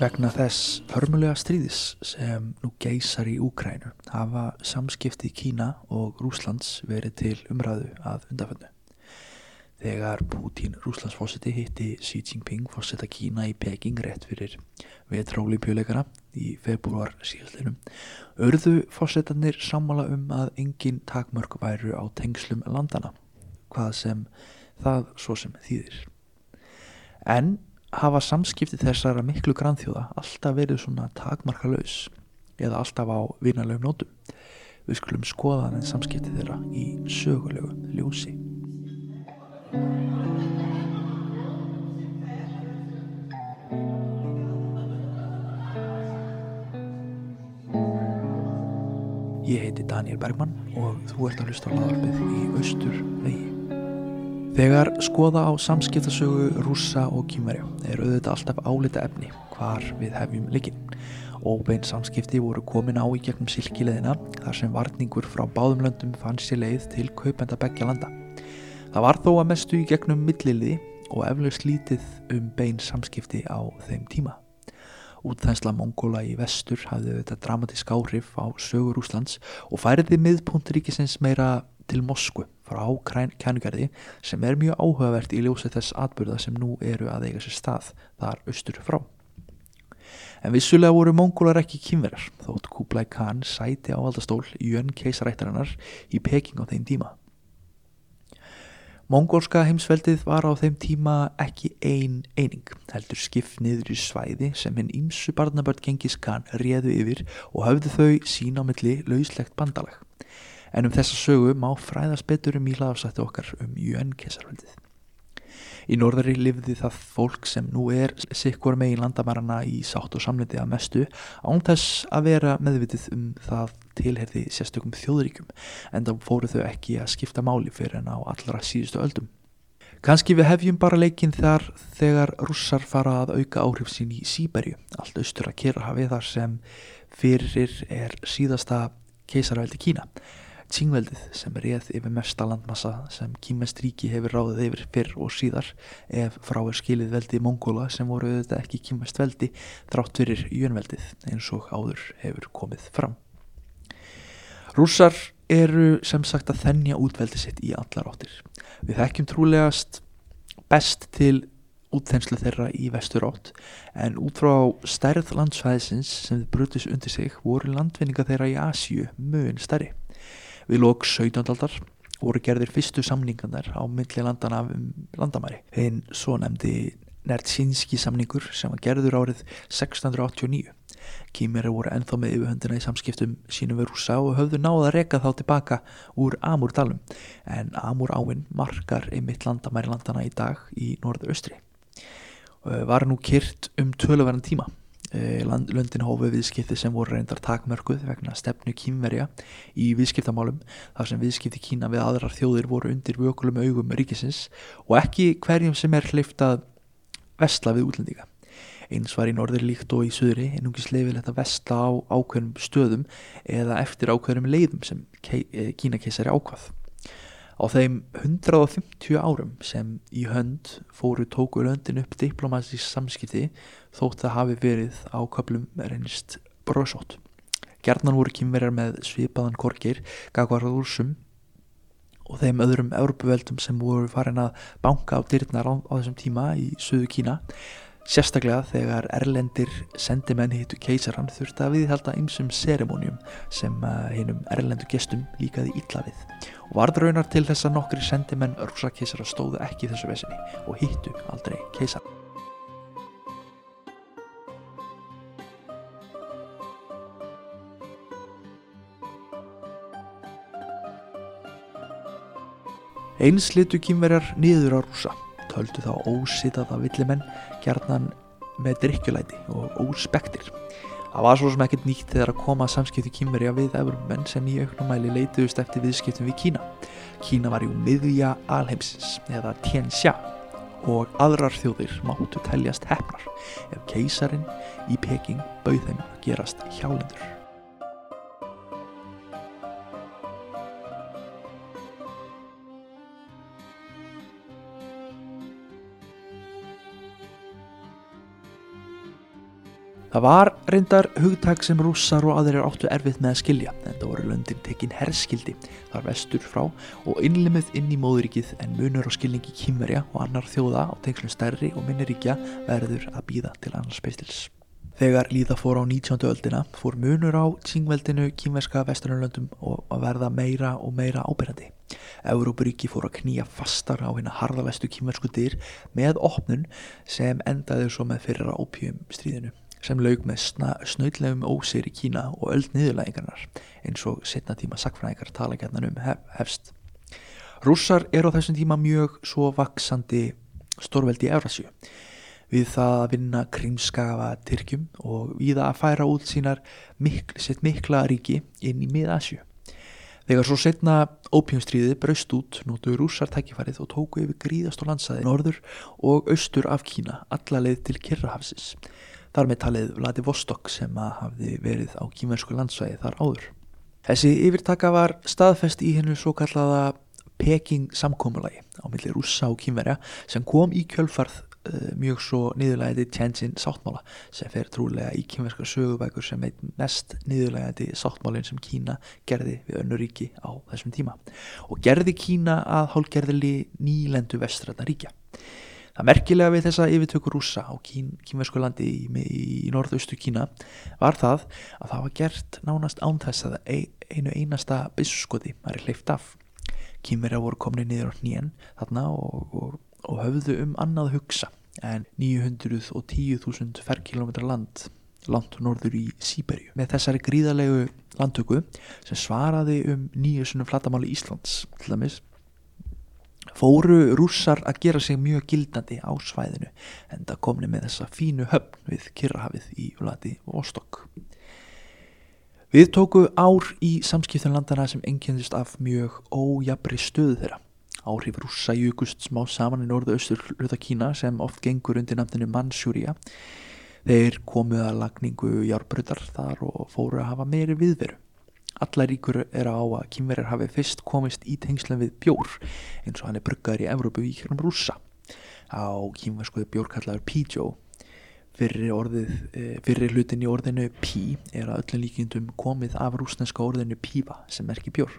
Vegna þess hörmulega stríðis sem nú geysar í Úkrænu hafa samskipti Kína og Rúslands verið til umræðu að undanföndu. Þegar Putin Rúslandsfósiti hitti Xi Jinping fósita Kína í Peking rétt fyrir vetróli pjöleikana í februar síðastinum örðu fósitarnir sammála um að engin takmörk væru á tengslum landana, hvað sem það svo sem þýðir. En hafa samskipti þessara miklu grannþjóða alltaf verið svona takmarka laus eða alltaf á vinarlegum nótum. Við skulum skoða hann samskipti þeirra í sögulegu ljósi. Ég heiti Daniel Bergman og þú ert að hlusta á laðarpið í Östur vegi. Þegar skoða á samskiptasögu rússa og kýmverja er auðvitað alltaf álita efni hvar við hefjum likinn. Óbein samskipti voru komin á í gegnum silkileðina þar sem varningur frá báðum löndum fann sér leið til kaupenda begja landa. Það var þó að mestu í gegnum milliliði og eflaust lítið um bein samskipti á þeim tíma. Útþensla Mongóla í vestur hafði þetta dramatísk áhrif á sögur Úslands og færiði miðpunturíkisins meira til Moskvu frá kænugarði sem er mjög áhugavert í ljósi þess atbyrða sem nú eru að eiga sér stað þar austur frá. En vissulega voru mongólar ekki kynverjar þótt Kublai Khan sæti á valdastól í jönn keisarættarinnar í Peking á þeim tíma. Mongólska heimsveldið var á þeim tíma ekki ein eining, heldur skipt niður í svæði sem hinn ímsu barnabörn Gengis Khan réðu yfir og hafðu þau sín á milli lauslegt bandalag. En um þessa sögu má fræðast betur um í hlaðafsættu okkar um UN kesarveldið. Í norðari lifði það fólk sem nú er sikkur megin landamærarna í sátt og samlindi að mestu án þess að vera meðvitið um það tilherði sérstökum þjóðríkum en þá fóru þau ekki að skipta máli fyrir en á allra síðustu öldum. Kanski við hefjum bara leikinn þar þegar russar fara að auka áhrif sín í Sýberju, allt austur að kera hafið þar sem fyrir er síðasta keisarveldi Kína. Tsingveldið sem réð yfir mesta landmassa sem Kímest ríki hefur ráðið yfir fyrr og síðar ef frá er skilið veldi Mongóla sem voru auðvitað ekki Kímest veldi þrátt fyrir jönveldið eins og áður hefur komið fram. Rússar eru sem sagt að þennja útveldi sitt í allar áttir. Við þekkjum trúlegast best til útþenslu þeirra í vestur átt en út frá stærð landsvæðisins sem þið brutis undir sig voru landvinninga þeirra í Asju mögum stærri. Við lók 17. aldar voru gerðir fyrstu samningarnar á myndli landana um landamæri. Einn svo nefndi Nertsinski samningur sem var gerður árið 1689. Kýmeri voru ennþá með yfirhundina í samskiptum sínum við rúsa og höfðu náða að reka þá tilbaka úr Amúrdalum en Amúr áinn markar einmitt landamæri landana í dag í norður austri. Var nú kyrt um töluverðan tíma Löndin hófu viðskipti sem voru reyndar takmörkuð vegna stefnu kýmverja í viðskiptamálum þar sem viðskipti Kína við aðrar þjóðir voru undir vökulum augum ríkisins og ekki hverjum sem er hleyft að vestla við útlendinga. Eins var í norður líkt og í söðri einungis leifilegt að vestla á ákveðnum stöðum eða eftir ákveðnum leiðum sem Kína keisari ákvað. Á þeim 150 árum sem í hönd fóru tóku löndin upp diplomatísk samskipti þótt það hafi verið á köplum reynist bröðsótt. Gjarnan voru kýmverjar með svipaðan korgir, gagvarað úrsum og þeim öðrum Európaveldum sem voru farin að banka á dyrnar á, á þessum tíma í söðu Kína Sérstaklega þegar erlendir sendimenn hittu keisaran þurfti að viðhalda einsum seremónium sem hinnum eh, erlendu gestum líkaði illa við og varð raunar til þess að nokkri sendimenn örsa keisara stóðu ekki þessu vesinni og hittu aldrei keisaran. Eins litu kýmverjar niður á rúsa töldu þá ósitaða villimenn gerðnan með drikkjulæti og óspektir. Það var svo sem ekkert nýtt þegar að koma samskipti kýmverja við Evrumenn sem í auknumæli leituðust eftir viðskiptum við Kína. Kína var jú miðja alheimsins eða Tianxia og aðrar þjóðir máttu teljast hefnar ef keisarin í Peking bauð þeim að gerast hjálendur. Það var reyndar hugtak sem rússar og aðrir áttu erfitt með að skilja en það voru löndin tekin herskildi þar vestur frá og innlimið inn í móðuríkið en munur og skilningi kýmverja og annar þjóða á tengslum stærri og minniríkja verður að býða til annars beistils. Þegar líða fór á 19. öldina fór munur á tíngveldinu kýmverska vesturlöndum og að verða meira og meira ábyrjandi. Európaríki fór að knýja fastar á hérna harðavestu kýmversku dyr með opnun sem endaði svo með fyrra ópjum stríðinu sem laug með snöðlegum ósir í Kína og öll niðurlægingarnar eins og setna tíma sakfræðingar tala gætnan um hef, hefst. Rússar eru á þessum tíma mjög svo vaksandi stórveldi í Eurasju við það að vinna krimskafa Tyrkjum og við að færa út sínar mikl, sitt mikla ríki inn í mið-Asju. Þegar svo setna ópjumstríði braust út nótuður rússar tækifærið og tóku yfir gríðast og landsaði norður og austur af Kína alla leið til Kirrahafsis þar með talið Vladivostok sem að hafði verið á kýmversku landsvæði þar áður. Þessi yfirtaka var staðfest í hennu svo kallaða Peking samkómulagi á milli rússa og kýmverja sem kom í kjölfarð uh, mjög svo niðurlægandi Tjensinn sáttmála sem fer trúlega í kýmverska sögubækur sem veit mest niðurlægandi sáttmálinn sem Kína gerði við önnu ríki á þessum tíma og gerði Kína að hálgerðili nýlendu vestræna ríkja. Það merkilega við þessa yfirtökur rúsa á kín, kínversku landi í, í, í norðaustu Kína var það að það var gert nánast án þess að einu einasta bisskoti var hleyft af. Kínverja voru komni niður á nýjen þarna og, og, og höfðu um annað hugsa en 910.000 ferrkilometra land langt norður í Sýberju. Með þessari gríðarlegu landtöku sem svaraði um nýju sunnum flatamáli Íslands til dæmis fóru rússar að gera sig mjög gildandi á svæðinu en það komni með þessa fínu höfn við Kirrahafið í Vladi og Ostok. Við tóku ár í samskiptun landana sem engjendist af mjög ójabri stöðu þeirra. Áhrif rússa júkust smá saman í norðu austur hluta Kína sem oft gengur undir namninu Mansjúria. Þeir komuð að lagningu járbröðar þar og fóru að hafa meiri viðveru. Allar ríkur er á að kynverjar hafi fyrst komist í tengslan við bjór eins og hann er bruggaður í Evrópu í kjörnum rúsa. Á kynverskuðu bjór kallaður Pijó. Fyrri, orðið, eh, fyrri hlutin í orðinu Pí er að öllum líkindum komið af rúsneska orðinu Píva sem er ekki bjór.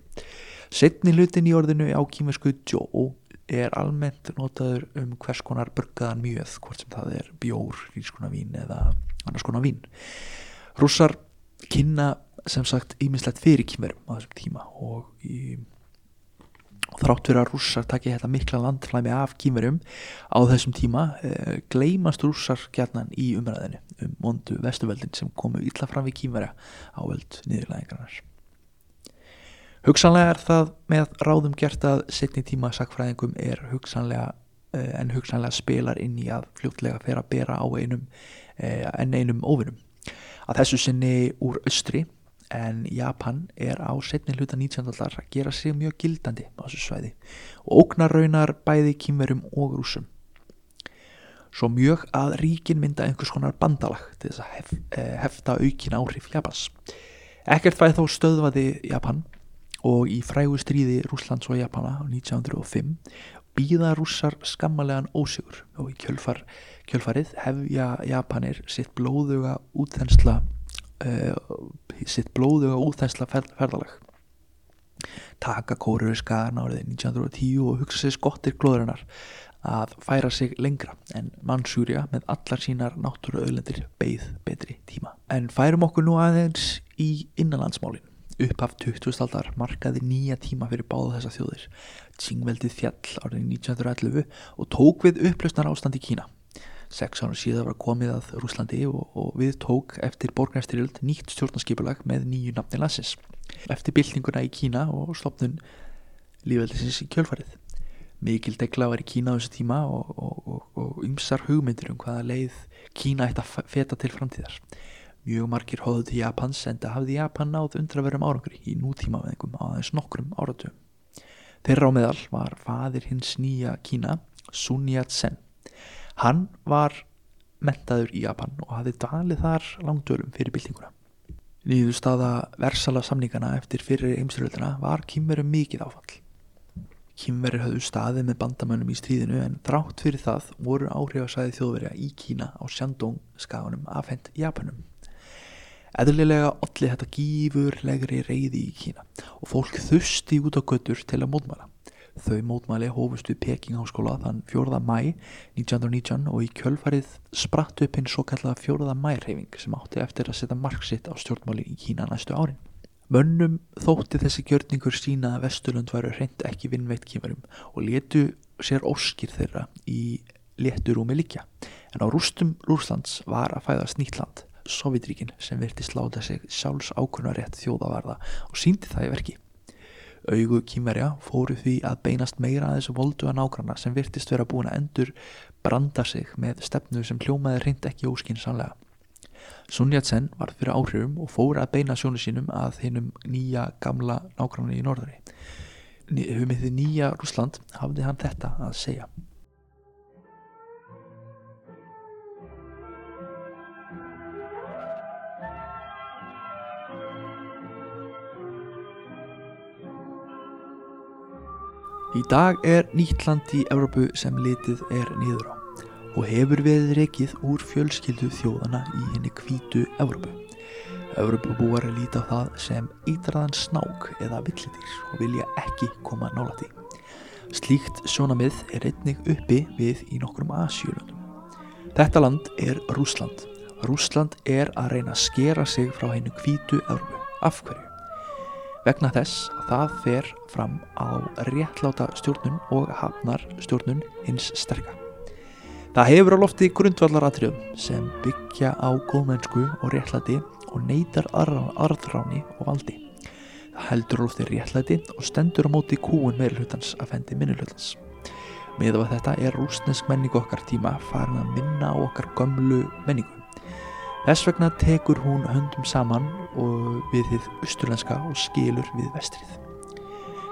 Setni hlutin í orðinu á kynverskuðu Jó er almennt notaður um hvers konar bruggaðan mjöð, hvort sem það er bjór, rískonar vín eða annars konar vín. Rússar kynna sem sagt ímislegt fyrir kýmverum á þessum tíma og, í, og þrátt fyrir að rússar takja þetta mikla landflæmi af kýmverum á þessum tíma eh, gleymast rússar gætnan í umræðinu um mondu vestuveldin sem komu illa fram við kýmverja á völd niðurlæðingarnar Hugsanlega er það með ráðum gert að setni tíma sakfræðingum er hugsanlega eh, en hugsanlega spilar inn í að fljótlega fer að bera á einum eh, en einum óvinnum að þessu sinni úr austri en Japan er á setni hluta 19. allar að gera sig mjög gildandi á þessu svæði og óknar raunar bæði kýmverum og rúsum. Svo mjög að ríkin mynda einhvers konar bandalag til þess að hef, eh, hefta aukin áhrif Japans. Ekkert fæði þó stöðvaði Japan og í frægu stríði Rúslands og Japana á 1905 býða rússar skammalegan ósigur og í kjölfar, kjölfarið hefja Japanir sitt blóðuga útþensla sitt blóðu og úþæsla ferð, ferðalag taka kóruður skagan árið 1910 og hugsa sér skottir glóðurinnar að færa sig lengra en Mansúria með allar sínar náttúru auðlendir beigð betri tíma. En færum okkur nú aðeins í innanlandsmálin. Upphaf 20. aldar markaði nýja tíma fyrir báða þessa þjóðir. Tsingveldið fjall árið 1911 og tók við upplösnar ástand í Kína. Seks ára síðan var komið að Rúslandi og, og við tók eftir borgarstyrjöld nýtt stjórnarskipulag með nýju nafni landsins. Eftir byltinguna í Kína og slopnun lífveldisins í kjölfarið. Mikil degla var í Kína á þessu tíma og ymsar hugmyndir um hvaða leið Kína ætti að feta til framtíðar. Mjög margir hóðu til Japans en það hafði Japan náð undraverum árangri í nútímaveðingum á þess nokkrum áratum. Þeirra á meðal var fadir hins nýja Kína, Sun Yat-sen Hann var mentaður í Japan og hafði dvalið þar langdölum fyrir byltinguna. Nýðustada versala samningana eftir fyrir heimsturöldina var kýmverum mikið áfall. Kínverðir höfðu staðið með bandamönnum í stríðinu en þrátt fyrir það voru áhrifasæði þjóðverja í Kína á Shandong skaganum afhent Japanum. Eðlilega olli þetta gífurlegri reyði í Kína og fólk þusti út á göttur til að mótmæla. Þau mótmæli hófust við Peking háskóla þann 4. mæ 1919 og í kjölfarið spratt upp hinn svo kallaða 4. mærhefing sem átti eftir að setja marksitt á stjórnmáli í Kína næstu árin. Mönnum þótti þessi gjörningur sína að Vesturlund varu hreint ekki vinnveitt kímarum og letu sér óskir þeirra í leturúmi líkja. En á rústum Rúslands var að fæðast nýtt land, Sovjetríkin, sem virti sláta sig sjálfs ákunnarétt þjóðavarða og síndi það í verki. Augu kýmverja fóru því að beinast meira að þessu voldu að nágranna sem virtist vera búin að endur branda sig með stefnu sem hljómaði hreint ekki óskinsanlega. Sun Yat-sen var fyrir áhrifum og fór að beina sjónu sínum að hinnum nýja gamla nákvæmni í norðari. Humið því nýja Rúsland hafði hann þetta að segja. Í dag er nýtt land í Evrópu sem litið er niður á og hefur verið rekið úr fjölskyldu þjóðana í henni kvítu Evrópu. Evrópubúar líta það sem eitraðan snák eða villidýr og vilja ekki koma nála því. Slíkt sjónamið er einnig uppi við í nokkrum Asjölundum. Þetta land er Rúsland. Rúsland er að reyna að skera sig frá hennu kvítu Evrópu. Af hverju? Vegna þess að það fer fram á réttláta stjórnun og hafnar stjórnun hins sterka. Það hefur á lofti grundvallaratriðum sem byggja á góðmennsku og réttlæti og neytar arðráni og valdi. Það heldur á lofti réttlæti og stendur á móti kúun meirulhutans að fendi minnulhutans. Með þetta er rúsnesk menningu okkar tíma farin að minna á okkar gömlu menningu. Þess vegna tekur hún höndum saman við þið austurlenska og skilur við vestrið.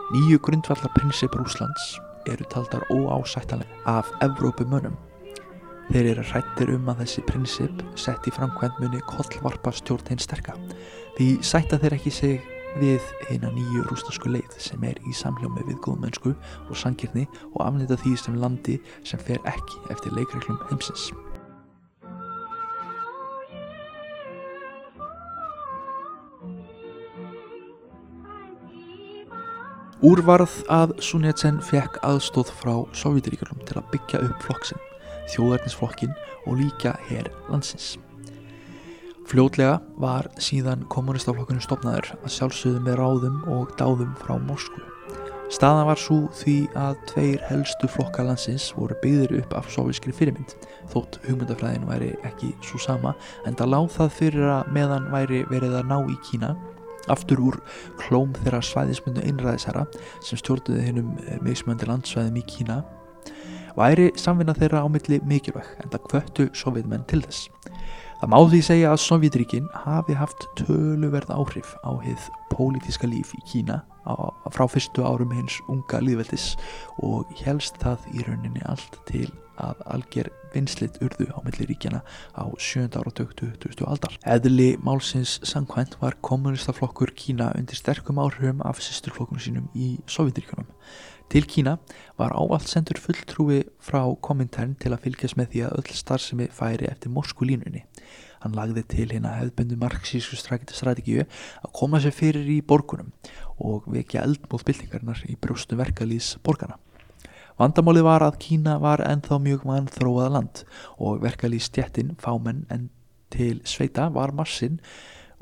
Nýju grundvallar prinsip Rúslands eru taldar óásættalega af Evrópumönnum. Þeir eru hrættir um að þessi prinsip sett í framkvæmt muni kollvarpa stjórn hinn sterka. Því sætta þeir ekki sig við eina nýju rústasku leið sem er í samljómi við góðmennsku og sangirni og afnita því sem landi sem fer ekki eftir leikreglum heimsins. Úrvarð að Sun Yat-sen fekk aðstóð frá Sovjetiríkjum til að byggja upp flokksinn, þjóðarnisflokkin og líka hér landsins. Fljótlega var síðan kommunistaflokkunum stopnaður að sjálfsögðu með ráðum og dáðum frá Moskvu. Staðan var svo því að tveir helstu flokka landsins voru byggðir upp af sovjískri fyrirmynd, þótt hugmyndafræðin væri ekki svo sama, en það láð það fyrir að meðan væri verið að ná í Kína aftur úr klóm þeirra svæðismundu einræðisherra sem stjórnuði hennum mismöndi landsvæðum í Kína væri samvinna þeirra á milli mikilvæg en það kvöttu sovjetmenn til þess. Það má því segja að Sovjetríkin hafi haft töluverð áhrif á hið pólítiska líf í Kína frá fyrstu árum hins unga líðveldis og helst það í rauninni allt til að algjör vinslit urðu á milli ríkjana á 7. ára 20. aldar. Eðli málsins sangkvæmt var kommunistaflokkur Kína undir sterkum áhrifum af sýsturflokkunum sínum í Sovjetiríkunum. Til Kína var ávalt sendur fulltrúi frá komintern til að fylgjast með því að öll starfsemi færi eftir morskulínunni. Hann lagði til hérna hefðbundu marxísku strategíu að koma sér fyrir í borgunum og vekja eldmóðbyltingarnar í brjóstu verkalýs borgarna. Vandamálið var að Kína var ennþá mjög vanþróað land og verkalýs stjettin fámenn en til sveita var massin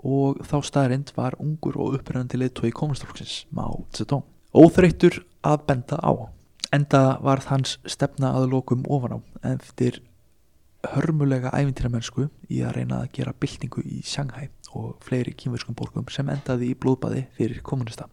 og þá staðrind var ungur og upprænandi leittói komunstálksins, Mao Zedong. Óþreyttur að benda á. Enda var hans stefna að lokum ofan á eftir hörmulega ævintýramennsku í að reyna að gera byltingu í Shanghai og fleiri kýmverskum borgum sem endaði í blóðbaði fyrir kommunista.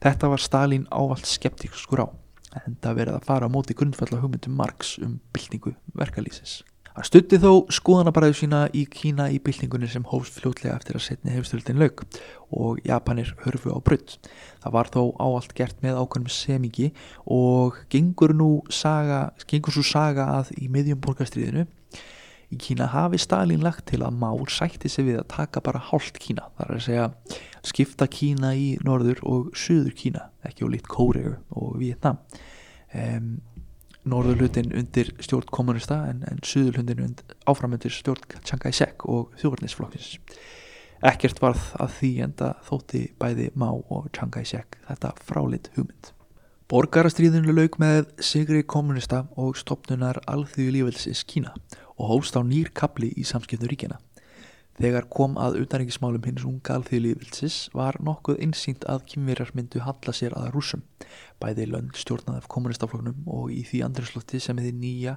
Þetta var Stalin ávalt skeptíkskur á en það verið að fara á móti grundfalla hugmyndum Marx um byltingu verkalýsins. Hann stutti þó skoðanabræðu sína í Kína í byltingunni sem hófst fljótlega eftir að setni hefstöldin laug og Japanir hörfu á brutt. Það var þó áallt gert með ákveðnum semingi og gengur nú saga, gengur svo saga að í miðjum borgarstríðinu Í Kína hafi Stalin lagt til að Mao sætti sig við að taka bara hálft Kína, þar að segja skipta Kína í norður og söður Kína, ekki og lít Kóregu og Vietnam. Um, norður hlutin undir stjórn kommunista en, en söður hlutin áframundir stjórn Chiang Kai-shek og þjóðurnisflokksins. Ekkert varð að því enda þótti bæði Mao og Chiang Kai-shek þetta fráleitt hugmynd. Borgarastríðinu lauk með sigri kommunista og stopnunar alþjóðu lífelsins Kína og hóst á nýr kapli í samskiptu ríkjana. Þegar kom að utanrikkismálum hins unga alþjóðlífilsis var nokkuð einsýnt að kymverjar myndu halla sér að rúsum, bæði lönd stjórnað af kommunistafloknum og í því andrislótti sem þið nýja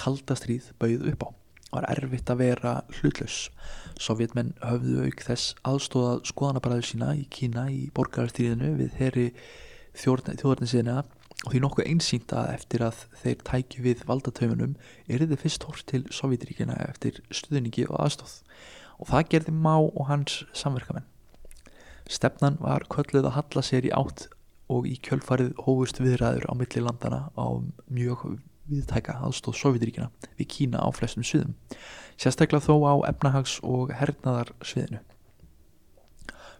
kaldastríð bauð upp á. Var erfitt að vera hlutlaus. Sovjetmenn höfðu auk þess aðstóðað skoðanabræður sína í Kína í borgarstríðinu við þeirri þjóðarninsina og því nokkuð einsýnt að eftir að þeir tækju við valdatauðunum er þið fyrst hort til Sovjetríkina eftir stuðningi og aðstóð og það gerði Má og hans samverkamenn. Stefnan var kölluð að halla sér í átt og í kjölfarið hófust viðræður á milli landana á mjög viðtæka aðstóð Sovjetríkina við Kína á flestum sviðum, sérstaklega þó á efnahags- og hernaðar sviðinu.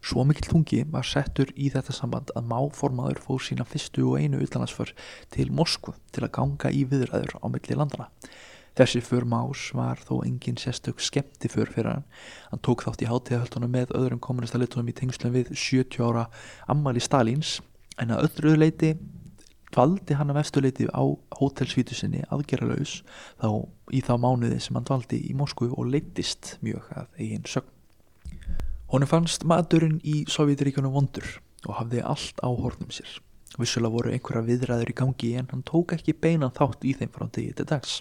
Svo mikill tungi var settur í þetta samband að máformaður fór sína fyrstu og einu utlandarsför til Moskvu til að ganga í viðræður á milli landana. Þessi för Más var þó engin sérstök skemmti för fyrir hann. Hann tók þátt í hátíðahöldunum með öðrum kommunistalitunum í tengslum við 70 ára ammali Stalins en að öðru leiti dvaldi hann að vestuleiti á hótelsvítu sinni aðgerralaus þá í þá mánuði sem hann dvaldi í Moskvu og leittist mjög að eigin sögn. Honum fannst maturinn í Sovjetríkunum vondur og hafði allt á hornum sér. Vissulega voru einhverja viðræður í gangi en hann tók ekki beinan þátt í þeim frá degi til dags.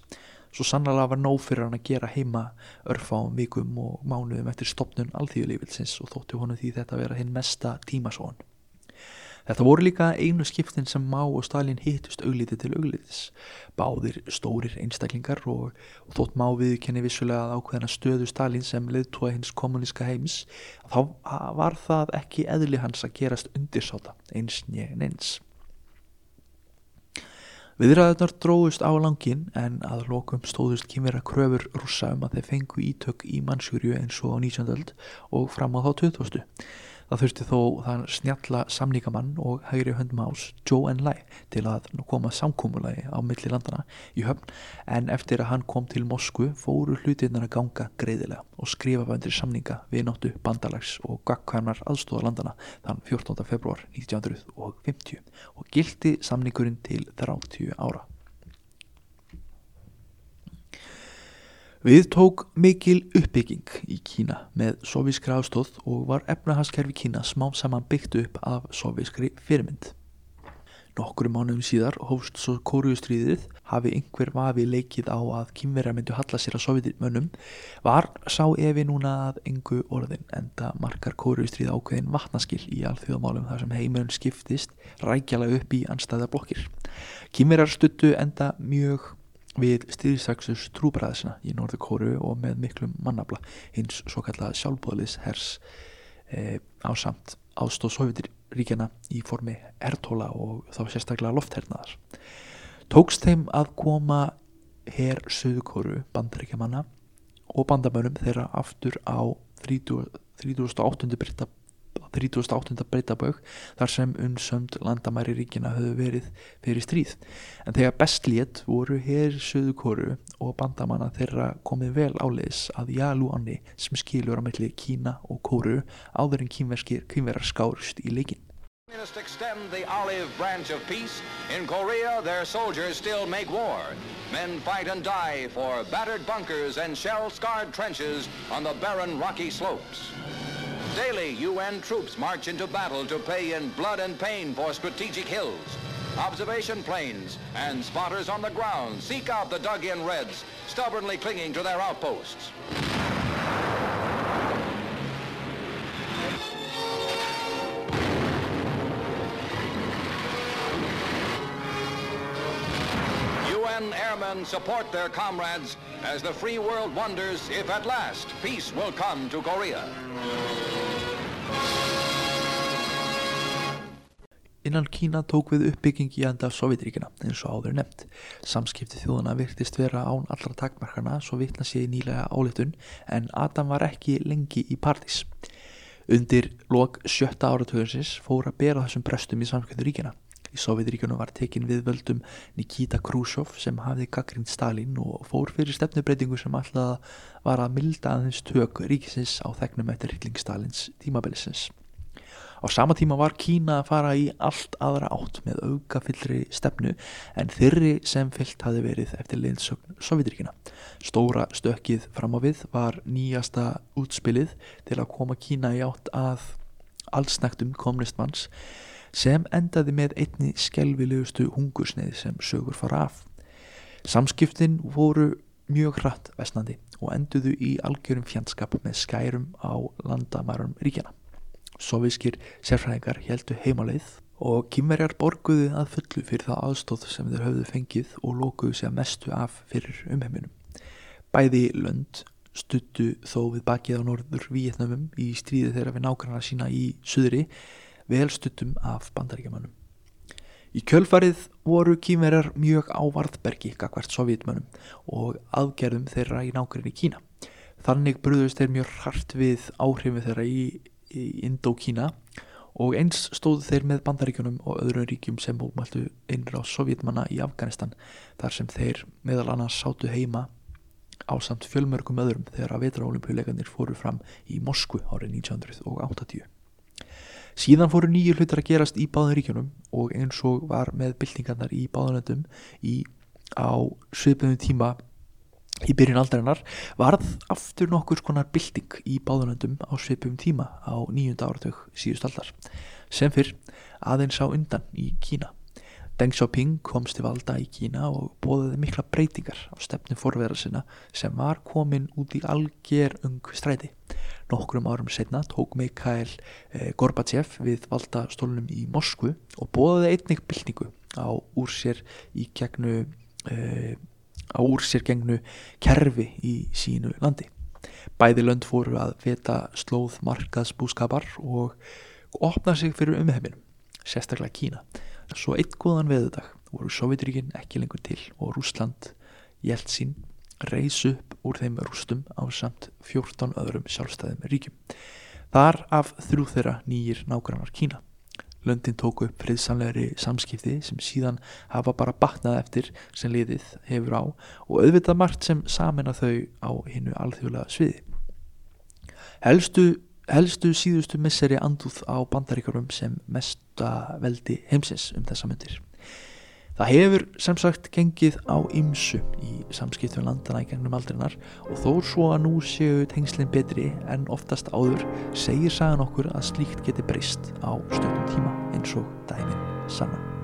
Svo sannlega var nóg fyrir hann að gera heima örfáum vikum og mánuðum eftir stopnun alþjóðlífilsins og þóttu honum því þetta vera hinn mesta tímasóan. Þetta voru líka einu skiptin sem Má og Stalin hittust augliti til auglitis. Báðir stórir einstaklingar og, og þótt Má viðkenni vissulega að ákveðina stöðu Stalin sem leðtúa hins kommuníska heims, þá var það ekki eðli hans að gerast undirsáta eins njegin eins. Viðræðunar dróðust á langin en að lokum stóðust kymera kröfur rúsa um að þeir fengu ítök í mannsjúrju eins og á 19. öld og fram á þá 20. Það þurfti þó þann snjalla samníkamann og hægri höndum ás Joe Enlai til að koma samkúmulagi á milli landana í höfn en eftir að hann kom til Moskvu fóru hlutirnar að ganga greiðilega og skrifa vandir samninga við náttu bandalags og gagkvæmnar aðstóða landana þann 14. februar 1950 og gildi samningurinn til 30 ára. Við tók mikil uppbygging í Kína með sovískri afstóð og var efnahagskerfi Kína smám saman byggt upp af sovískri fyrirmynd. Nokkru mánuðum síðar hófst svo kóruðustriðið hafi einhver vafi leikið á að kýmverja myndu halla sér að sovjetimönnum var sá evi núna að engu orðin enda margar kóruðustrið ákveðin vatnaskill í alþjóðamálum þar sem heimurinn skiptist rækjala upp í anstæða blokkir. Kýmverjar stuttu enda mjög við styrðisaksus trúbræðisina í Norður Kóru og með miklum mannabla hins svo kallað sjálfbóðlis hers e, á samt ástóð Sovjetiríkjana í formi ertóla og þá sérstaklega lofthernaðar. Tókst þeim að koma herr Suðu Kóru bandaríkjamanna og bandamönum þeirra aftur á 38. britta 38. breytabögg þar sem unnsönd landamæri ríkina höfðu verið fyrir stríð. En þegar bestlétt voru hér söðu kóru og bandamanna þeirra komið vel áleis að Jalu Anni sem skilur á melli Kína og kóru áður en kínverðar skárust í leikin. Communists extend the olive branch of peace. In Korea, their soldiers still make war. Men fight and die for battered bunkers and shell-scarred trenches on the barren rocky slopes. Daily, UN troops march into battle to pay in blood and pain for strategic hills. Observation planes and spotters on the ground seek out the dug-in Reds, stubbornly clinging to their outposts. UN airmen support their comrades as the free world wonders if at last peace will come to Korea. innan Kína tók við uppbygging í enda Sovjetríkina eins og áður nefnt. Samskipti þjóðana virtist vera án allra takmarkana svo vittna sé í nýlega áletun en Adam var ekki lengi í partís. Undir lok sjötta áratöðursins fór að bera þessum brestum í samskiptu ríkina. Í Sovjetríkjunum var tekin við völdum Nikita Khrushchev sem hafði gaggrind Stalin og fór fyrir stefnubreitingu sem alltaf var að milda aðeins tök ríkisins á þegnum eftir Hitling Stalins tímabilisins. Á sama tíma var Kína að fara í allt aðra átt með aukafyllri stefnu en þyrri sem fyllt hafi verið eftir leinsögn Sovjetríkina. Stóra stökkið fram á við var nýjasta útspilið til að koma Kína í átt að allsnægtum komnistmanns sem endaði með einni skelvilegustu hungursneið sem sögur fara af. Samskiptin voru mjög hratt vestnandi og enduðu í algjörum fjandskap með skærum á landamærum ríkjana. Sovískir sérfræðingar heldu heimaleið og kýmverjar borguðu að fullu fyrir það aðstóð sem þeir höfðu fengið og lókuðu sig að mestu af fyrir umheiminum. Bæði lönd stuttu þó við bakið á norður Víetnamum í stríði þeirra við nákvæmlega sína í suðri vel stuttum af bandaríkjamannum. Í kjölfarið voru kýmverjar mjög ávarðbergi gagvert sovjetmönnum og aðgerðum þeirra í nákvæmlega Kína. Þannig bröðust þeir mjög hart við áhrifu þeirra í í Indókína og eins stóðu þeir með bandaríkjunum og öðrum ríkjum sem mógmæltu innra á sovjetmanna í Afganistan þar sem þeir meðal annars sátu heima á samt fjölmörgum öðrum þegar að vetraolimpíuleikandir fóru fram í Moskvu árið 1980. Síðan fóru nýju hlutar að gerast í báðuríkjunum og eins og var með byltingarnar í báðunöndum í á svipum tíma í byrjun aldarinnar varð aftur nokkur skonar bylting í báðunöndum á svipum tíma á nýjunda áratug síðust aldar sem fyrr aðeins á undan í Kína. Deng Xiaoping komst til valda í Kína og bóðiði mikla breytingar á stefnu forverðar sinna sem var komin út í alger ung stræti. Nokkrum árum setna tók Mikhail eh, Gorbachev við valda stólunum í Moskvu og bóðiði einnig byltingu á úr sér í gegnu eh, á úr sér gengnu kerfi í sínu landi. Bæði lönd fóru að veta slóð markaðsbúskapar og opna sig fyrir umheiminum, sérstaklega Kína. Svo eitt góðan veðudag voru Sovjetríkin ekki lengur til og Rúsland, Jeltsin, reys upp úr þeim rústum á samt 14 öðrum sjálfstæðum ríkjum. Þar af þrjú þeirra nýjir nákvæmnar Kína. Löndin tóku upp friðsamlegri samskipti sem síðan hafa bara batnað eftir sem liðið hefur á og auðvitað margt sem samena þau á hinnu alþjóðlega sviði. Helstu, helstu síðustu misseri anduð á bandaríkarum sem mesta veldi heimsins um þessa myndir. Það hefur sem sagt gengið á ymsu í samskiptum landana í gegnum aldrinnar og þó svo að nú séu tengslinn betri en oftast áður segir sagan okkur að slíkt geti breyst á stöndum tíma eins og dæmin sanna.